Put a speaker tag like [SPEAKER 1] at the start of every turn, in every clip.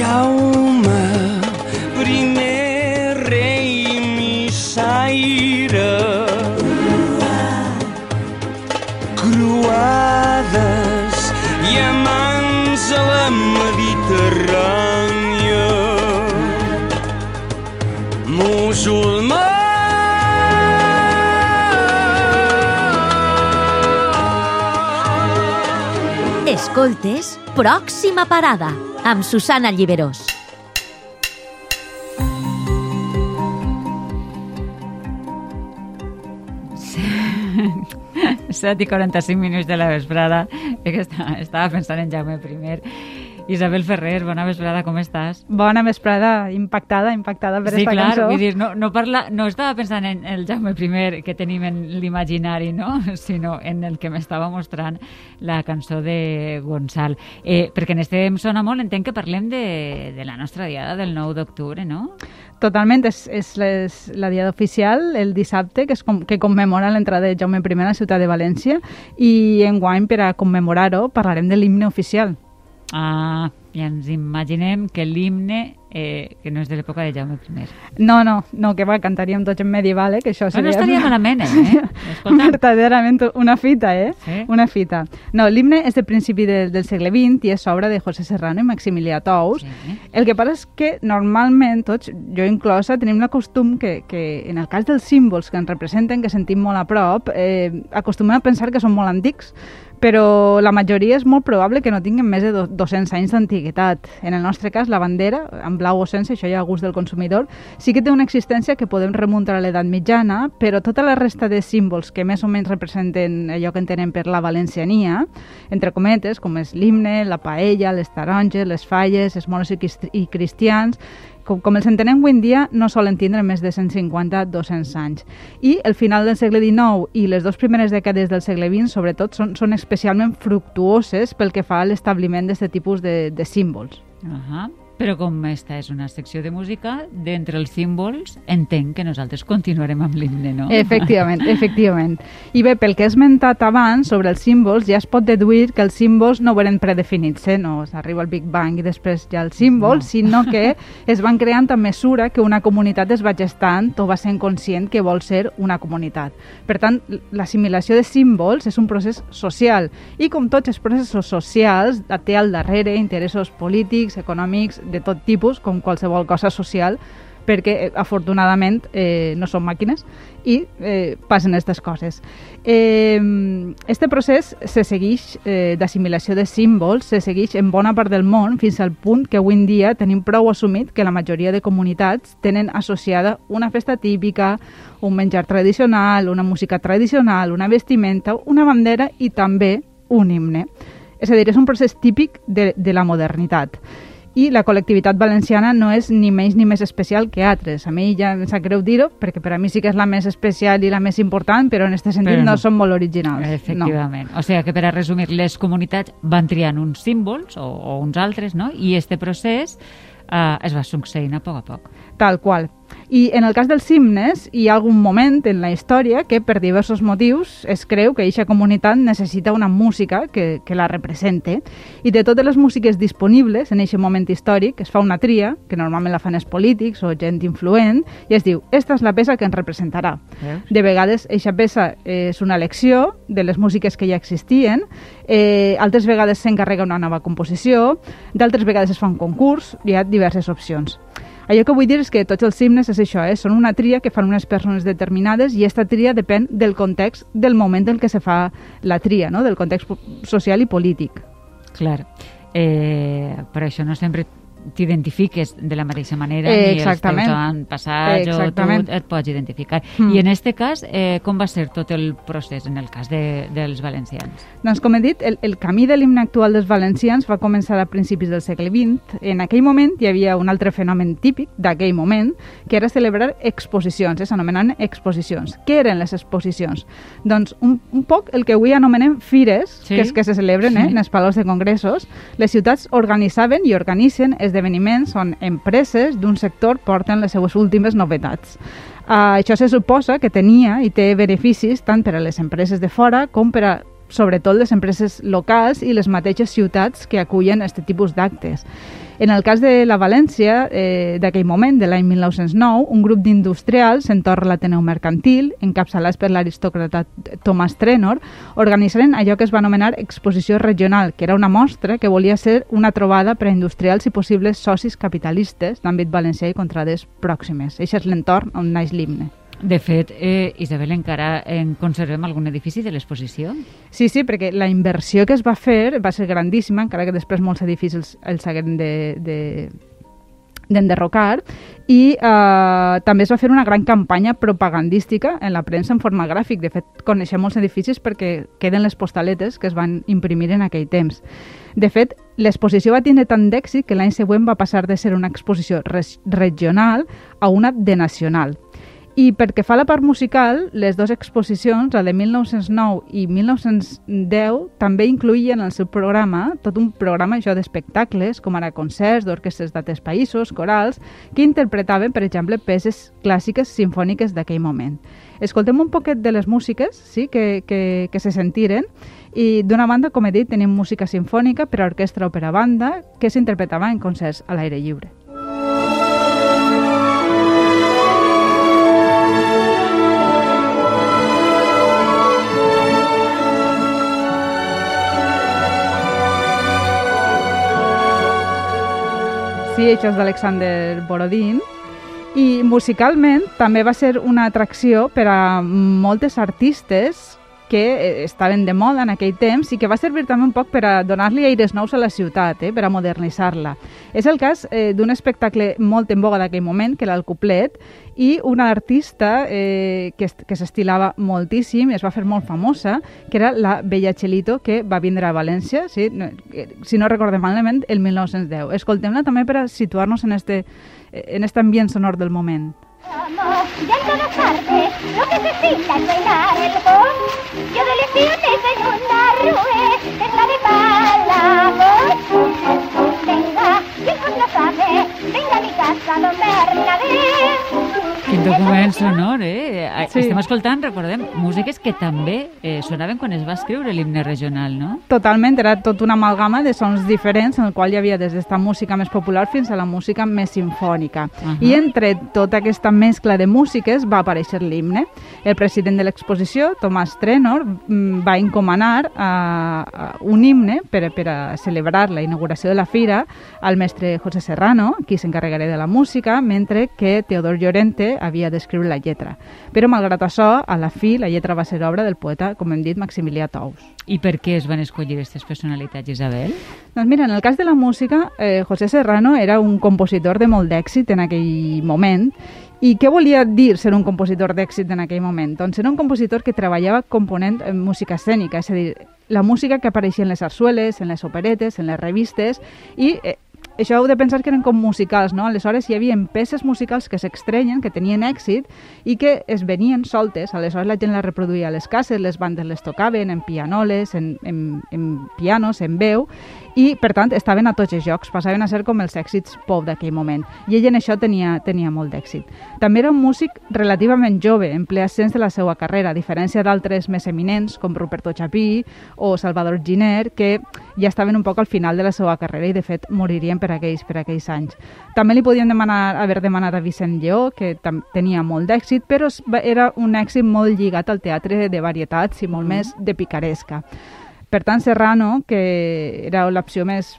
[SPEAKER 1] Jaume, primer rei missaire. Croades i amants a la Mediterrània. Musulmà.
[SPEAKER 2] Escoltes Pròxima Parada amb Susana Lliberós.
[SPEAKER 3] Set i 45 minuts de la vesprada. Que estava, pensant en Jaume I. Isabel Ferrer, bona vesprada, com estàs?
[SPEAKER 4] Bona vesprada, impactada, impactada per
[SPEAKER 3] sí,
[SPEAKER 4] esta
[SPEAKER 3] clar,
[SPEAKER 4] cançó.
[SPEAKER 3] vull dir, no, no, parla, no estava pensant en el Jaume I que tenim en l'imaginari, no? sinó en el que m'estava mostrant la cançó de Gonçal. Eh, perquè en este em sona molt, entenc que parlem de, de la nostra diada del 9 d'octubre, no?
[SPEAKER 4] Totalment, és, és les, la diada oficial, el dissabte, que, és com, que commemora l'entrada de Jaume I a la ciutat de València, i enguany, per a commemorar-ho, parlarem de l'himne oficial.
[SPEAKER 3] Ah, i ens imaginem que l'himne, eh, que no és de l'època de Jaume I.
[SPEAKER 4] No, no, no, que va, cantaríem tots en medieval, eh, que això
[SPEAKER 3] No,
[SPEAKER 4] seria...
[SPEAKER 3] no estaria malament, eh?
[SPEAKER 4] Verdaderament una fita, eh?
[SPEAKER 3] Sí.
[SPEAKER 4] Una fita. No, l'himne és de principi de, del segle XX i és obra de José Serrano i Maximilià Tous.
[SPEAKER 3] Sí.
[SPEAKER 4] El que passa és que normalment tots, jo inclosa, tenim la costum que, que en el cas dels símbols que ens representen, que sentim molt a prop, eh, acostumem a pensar que són molt antics, però la majoria és molt probable que no tinguin més de do- 200 anys d'antiguitat. En el nostre cas, la bandera, en blau o sense, això ja a gust del consumidor, sí que té una existència que podem remuntar a l'edat mitjana, però tota la resta de símbols que més o menys representen allò que entenem per la valenciania, entre cometes, com és l'himne, la paella, les taronges, les falles, els crist- i cristians, com, com els entenem avui en dia, no solen tindre més de 150-200 anys. I el final del segle XIX i les dues primeres dècades del segle XX, sobretot, són, són especialment fructuoses pel que fa a l'establiment d'aquest tipus de, de símbols.
[SPEAKER 3] Uh Però com esta és una secció de música, d'entre els símbols, entenc que nosaltres continuarem amb l'himne, no?
[SPEAKER 4] Efectivament, efectivament. I bé, pel que he esmentat abans sobre els símbols, ja es pot deduir que els símbols no eren predefinits, eh? no s'arriba al Big Bang i després ja els símbols,
[SPEAKER 3] No.
[SPEAKER 4] sinó que es van creant a mesura que una comunitat es va gestant o va sent conscient que vol ser una comunitat. Per tant, l'assimilació de símbols és un procés social i com tots els processos socials té al darrere interessos polítics, econòmics, de tot tipus, com qualsevol cosa social, perquè eh, afortunadament eh, no som màquines i eh, passen aquestes coses. Eh, este procés se segueix eh, d'assimilació de símbols, se segueix en bona part del món fins al punt que avui en dia tenim prou assumit que la majoria de comunitats tenen associada una festa típica, un menjar tradicional, una música tradicional, una vestimenta, una bandera i també un himne. És a dir, és un procés típic de, de la modernitat i la col·lectivitat valenciana no és ni menys ni més especial que altres. A mi ja em sap greu dir-ho, perquè per a mi sí que és la més especial i la més important, però en aquest sentit
[SPEAKER 3] Però
[SPEAKER 4] no.
[SPEAKER 3] no.
[SPEAKER 4] són molt originals.
[SPEAKER 3] Efectivament. O sigui que per a resumir, les comunitats van triant uns símbols o, o uns altres, no? I este procés eh, es va succeint a poc a poc.
[SPEAKER 4] Tal qual. I en el cas dels himnes, hi ha algun moment en la història que per diversos motius es creu que aquesta comunitat necessita una música que, que la represente. I de totes les músiques disponibles en aquest moment històric es fa una tria, que normalment la fan els polítics o gent influent, i es diu, esta és la peça que ens representarà.
[SPEAKER 3] Veus?
[SPEAKER 4] De vegades, eixa peça és una elecció de les músiques que ja existien, eh, altres vegades s'encarrega una nova composició, d'altres vegades es fa un concurs, hi ha diverses opcions. Allò que vull dir és que tots els himnes és això, eh? són una tria que fan unes persones determinades i aquesta tria depèn del context del moment en què se fa la tria, no? del context social i polític.
[SPEAKER 3] Clar. Eh, per això no sempre t'identifiques de la mateixa manera
[SPEAKER 4] Eh,
[SPEAKER 3] ni els teus avantpassats o tu et pots identificar.
[SPEAKER 4] Mm.
[SPEAKER 3] I en este cas, eh, com va ser tot el procés en el cas de, dels valencians?
[SPEAKER 4] Doncs, com he dit, el, el camí de l'himne actual dels valencians va començar a principis del segle XX. En aquell moment hi havia un altre fenomen típic d'aquell moment, que era celebrar exposicions, eh? s'anomenen exposicions. Què eren les exposicions? Doncs un, un poc el que avui anomenem fires,
[SPEAKER 3] Sí.
[SPEAKER 4] que és que se celebren eh?
[SPEAKER 3] Sí.
[SPEAKER 4] en els palaus de congressos. Les ciutats organitzaven i organitzen esdeveniments on empreses d'un sector porten les seues últimes novetats. Uh, això se suposa que tenia i té beneficis tant per a les empreses de fora com per a sobretot les empreses locals i les mateixes ciutats que acullen aquest tipus d'actes. En el cas de la València, eh, d'aquell moment, de l'any 1909, un grup d'industrials, entorn l'Ateneu Mercantil, encapçalats per l'aristòcrata Thomas Trenor, organitzaren allò que es va anomenar Exposició Regional, que era una mostra que volia ser una trobada per a industrials i possibles socis capitalistes d'àmbit valencià i contrades pròximes. Això és l'entorn on naix l'himne.
[SPEAKER 3] De fet, eh, Isabel, encara en conservem algun edifici de l'exposició?
[SPEAKER 4] Sí, sí, perquè la inversió que es va fer va ser grandíssima, encara que després molts edificis els haguem de, de d'enderrocar i eh, també es va fer una gran campanya propagandística en la premsa en forma gràfic. De fet, coneixem molts edificis perquè queden les postaletes que es van imprimir en aquell temps. De fet, l'exposició va tenir tant d'èxit que l'any següent va passar de ser una exposició regional a una de nacional. I perquè fa la part musical, les dues exposicions, la de 1909 i 1910, també incluïen en el seu programa tot un programa això d'espectacles, com ara concerts d'orquestres d'altres països, corals, que interpretaven, per exemple, peces clàssiques sinfòniques d'aquell moment. Escoltem un poquet de les músiques sí, que, que, que se sentiren i d'una banda, com he dit, tenim música sinfònica per a orquestra o per a banda que s'interpretava en concerts a l'aire lliure. És d'Alexander Borodin, i musicalment també va ser una atracció per a moltes artistes que eh, estaven de moda en aquell temps i que va servir també un poc per a donar-li aires nous a la ciutat, eh, per a modernitzar-la. És el cas eh, d'un espectacle molt en boga d'aquell moment, que era el Cuplet, i una artista eh, que, que s'estilava moltíssim i es va fer molt famosa, que era la Bella Chelito, que va vindre a València, sí? Eh, si no recordem malament, el 1910. Escoltem-la també per a situar-nos en este, en este ambient sonor del moment. Ya en todas partes, lo que necesita es bailar el gol. Yo de lesiones soy una rue, la de Palagos. Venga, si no sabe, venga a mi casa, don Bernabé. Quin document sonor, eh? Sí. Estem escoltant, recordem, músiques que també eh, sonaven quan es va escriure l'himne regional, no? Totalment, era tot una amalgama de sons diferents en el qual hi havia des d'esta música més popular fins a la música més sinfònica. Uh -huh. I entre tota aquesta mescla de músiques va aparèixer l'himne. El president de l'exposició, Tomàs Trenor, mm, va encomanar uh, un himne per, per a celebrar la inauguració de la fira al mestre José Serrano, qui s'encarregarà de la música, mentre que Teodor Llorente havia d'escriure la lletra. Però, malgrat això, a la fi, la lletra va ser obra del poeta, com hem dit, Maximilià Tous.
[SPEAKER 3] I per què es van escollir aquestes personalitats, Isabel?
[SPEAKER 4] Doncs mira, en el cas de la música, eh, José Serrano era un compositor de molt d'èxit en aquell moment i què volia dir ser un compositor d'èxit en aquell moment? Doncs era un compositor que treballava component en música escènica, és a dir, la música que apareixia en les sarsueles, en les operetes, en les revistes, i eh, això heu de pensar que eren com musicals, no? Aleshores hi havia peces musicals que s'extrenyen, que tenien èxit i que es venien soltes. Aleshores la gent les reproduïa a les cases, les bandes les tocaven en pianoles, en, en, en pianos, en veu, i per tant estaven a tots els jocs, passaven a ser com els èxits pop d'aquell moment. I ell en això tenia, tenia molt d'èxit. També era un músic relativament jove, en ple ascens de la seva carrera, a diferència d'altres més eminents com Ruperto Chapí o Salvador Giner, que ja estaven un poc al final de la seva carrera i de fet moririen per aquells, per aquells anys. També li podien demanar, haver demanat a Vicent Lleó, que tenia molt d'èxit, però era un èxit molt lligat al teatre de varietats i molt mm. més de picaresca. Per tant, Serrano, que era l'opció més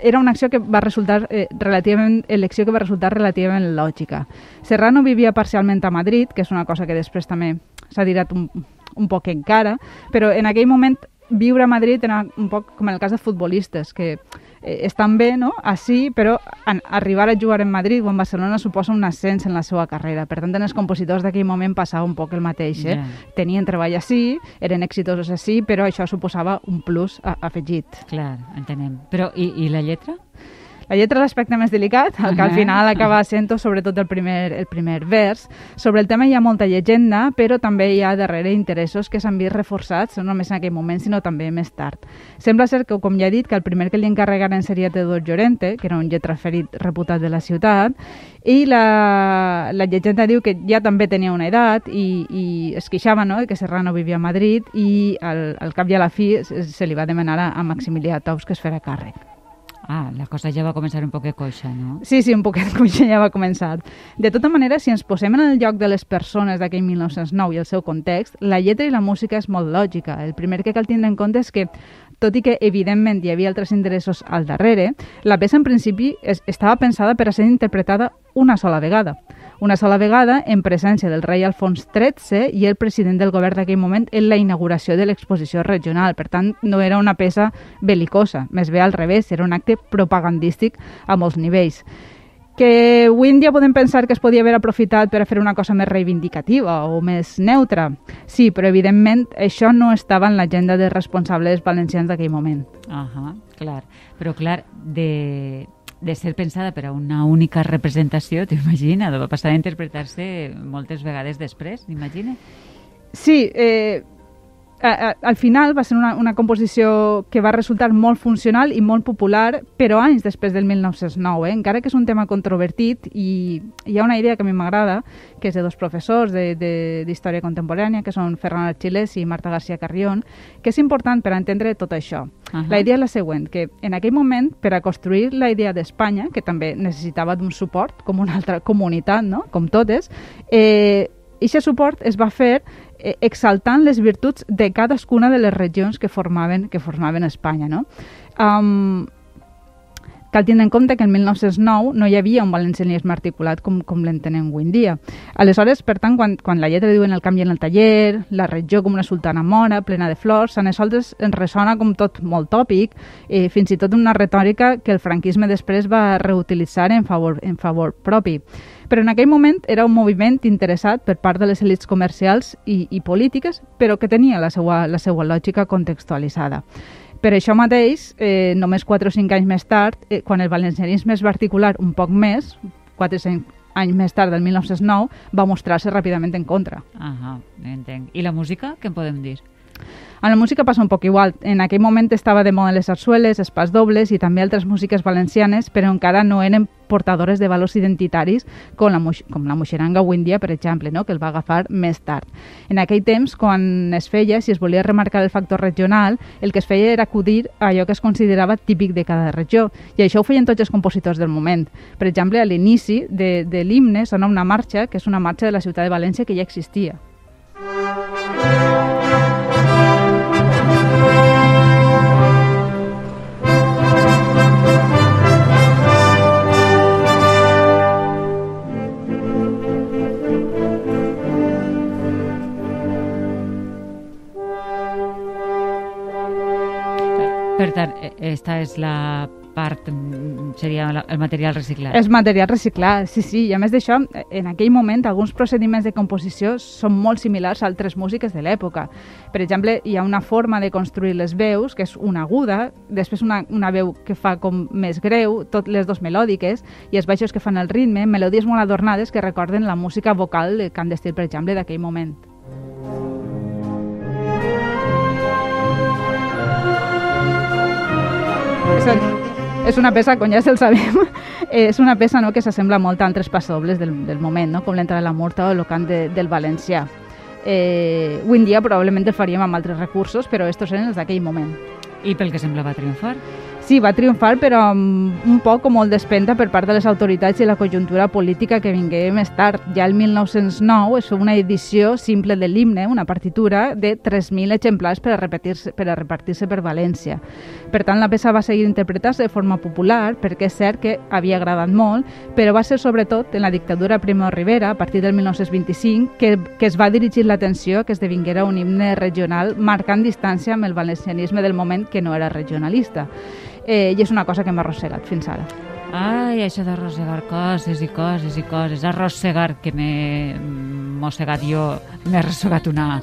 [SPEAKER 4] era una acció que va resultar eh, relativament, elecció que va resultar relativament lògica. Serrano vivia parcialment a Madrid, que és una cosa que després també s'ha dirat un, un poc encara, però en aquell moment viure a Madrid era un poc com en el cas de futbolistes, que eh, estan bé, no?, així, però en, arribar a jugar en Madrid o en Barcelona suposa un ascens en la seva carrera. Per tant, en els compositors d'aquell moment passava un poc el mateix, eh? Yeah. Tenien treball així, eren exitosos així, però això suposava un plus a, afegit.
[SPEAKER 3] Clar, entenem. Però, i, i la lletra?
[SPEAKER 4] La lletra és l'aspecte més delicat, el que al final acaba sent sobretot el primer, el primer vers. Sobre el tema hi ha molta llegenda, però també hi ha darrere interessos que s'han vist reforçats, no només en aquell moment, sinó també més tard. Sembla ser que, com ja he dit, que el primer que li encarregaren seria Teodor Llorente, que era un lletraferit reputat de la ciutat, i la, la llegenda diu que ja també tenia una edat i, i es queixava no, que Serrano vivia a Madrid i al, al cap i a la fi se, se li va demanar a, a Maximilià Tous que es fera càrrec.
[SPEAKER 3] Ah, la cosa ja va començar un poquet coixa, no?
[SPEAKER 4] Sí, sí, un poquet coixa ja va començar. De tota manera, si ens posem en el lloc de les persones d'aquell 1909 i el seu context, la lletra i la música és molt lògica. El primer que cal tindre en compte és que tot i que evidentment hi havia altres interessos al darrere, la peça en principi es, estava pensada per a ser interpretada una sola vegada. Una sola vegada en presència del rei Alfons XIII i el president del govern d'aquell moment en la inauguració de l'exposició regional. Per tant, no era una peça belicosa, més bé al revés, era un acte propagandístic a molts nivells que avui en dia podem pensar que es podia haver aprofitat per a fer una cosa més reivindicativa o més neutra. Sí, però evidentment això no estava en l'agenda dels responsables valencians d'aquell moment.
[SPEAKER 3] Ahà, clar. Però clar, de, de ser pensada per a una única representació, t'imagina, va passar a interpretar-se moltes vegades després, t'imagina?
[SPEAKER 4] Sí, eh, a, a, al final va ser una, una composició que va resultar molt funcional i molt popular, però anys després del 1909, eh? encara que és un tema controvertit i hi ha una idea que a mi m'agrada, que és de dos professors d'història contemporània, que són Ferran Archilés i Marta García Carrión, que és important per entendre tot això.
[SPEAKER 3] Ahà.
[SPEAKER 4] La idea és la següent, que en aquell moment, per a construir la idea d'Espanya, que també necessitava d'un suport, com una altra comunitat, no? com totes, eh, Eixe suport es va fer eh, exaltant les virtuts de cadascuna de les regions que formaven, que formaven Espanya. No? Um, cal tindre en compte que el 1909 no hi havia un valencianisme articulat com, com l'entenem avui en dia. Aleshores, per tant, quan, quan la lletra diu en el canvi en el taller, la regió com una sultana mora, plena de flors, a nosaltres ens ressona com tot molt tòpic, eh, fins i tot una retòrica que el franquisme després va reutilitzar en favor, en favor propi. Però en aquell moment era un moviment interessat per part de les elites comercials i, i polítiques, però que tenia la seva, la seva lògica contextualitzada. Per això mateix, eh, només 4 o 5 anys més tard, eh, quan el valencianisme es va articular un poc més, 4 o 5 anys més tard, del 1909, va mostrar-se ràpidament en contra.
[SPEAKER 3] Ahà, entenc. I la música, què en podem dir?
[SPEAKER 4] En la música passa un poc igual. En aquell moment estava de moda les sarsueles, els pas dobles i també altres músiques valencianes, però encara no eren portadores de valors identitaris com la, com la moixeranga avui en dia, per exemple, no? que el va agafar més tard. En aquell temps, quan es feia, si es volia remarcar el factor regional, el que es feia era acudir a allò que es considerava típic de cada regió, i això ho feien tots els compositors del moment. Per exemple, a l'inici de, de l'himne sona una marxa, que és una marxa de la ciutat de València que ja existia.
[SPEAKER 3] Per tant, eh, esta és la part, mm, seria el material reciclat.
[SPEAKER 4] És material reciclat, sí, sí. I a més d'això, en aquell moment, alguns procediments de composició són molt similars a altres músiques de l'època. Per exemple, hi ha una forma de construir les veus, que és una aguda, després una, una veu que fa com més greu, tot les dos melòdiques, i els baixos que fan el ritme, melodies molt adornades que recorden la música vocal de Can d'Estil, per exemple, d'aquell moment. És, una peça, com ja se'l sabem, és una peça no, que s'assembla molt a altres passobles del, del moment, no? com l'entrada de la Murta o el cant de, del valencià. Eh, avui en dia probablement el faríem amb altres recursos, però estos eren els d'aquell moment.
[SPEAKER 3] I pel que semblava triomfar?
[SPEAKER 4] Sí, va triomfar, però amb un poc o molt d'espenta per part de les autoritats i la conjuntura política que vingué més tard. Ja el 1909 es fa una edició simple de l'himne, una partitura de 3.000 exemplars per a repetir-se per a repartir-se per València. Per tant, la peça va seguir interpretant-se de forma popular, perquè és cert que havia agradat molt, però va ser sobretot en la dictadura Primo Rivera, a partir del 1925, que, que es va dirigir l'atenció que esdevinguera un himne regional marcant distància amb el valencianisme del moment que no era regionalista. Eh, I és una cosa que m'ha arrossegat fins ara.
[SPEAKER 3] Ai, això d'arrossegar coses i coses i coses. Arrossegar, que m'he mossegat jo, m'he arrossegat una,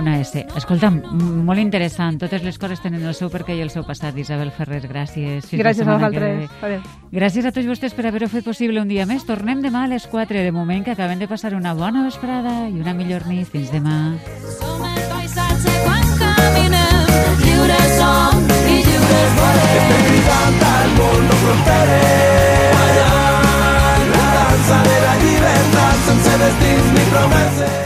[SPEAKER 3] una S. Escolta'm, molt interessant. Totes les coses tenen el seu perquè i el seu passat. Isabel Ferrer, gràcies. Fins
[SPEAKER 4] Gràcies a
[SPEAKER 3] que
[SPEAKER 4] vosaltres. Adéu.
[SPEAKER 3] Gràcies a tots vostès per haver-ho fet possible un dia més. Tornem demà a les 4. De moment que acabem de passar una bona vesprada i una millor nit. Fins demà.
[SPEAKER 5] Som
[SPEAKER 1] món, no fronteres. Ballant la dansa de la llibertat sense destins ni promeses.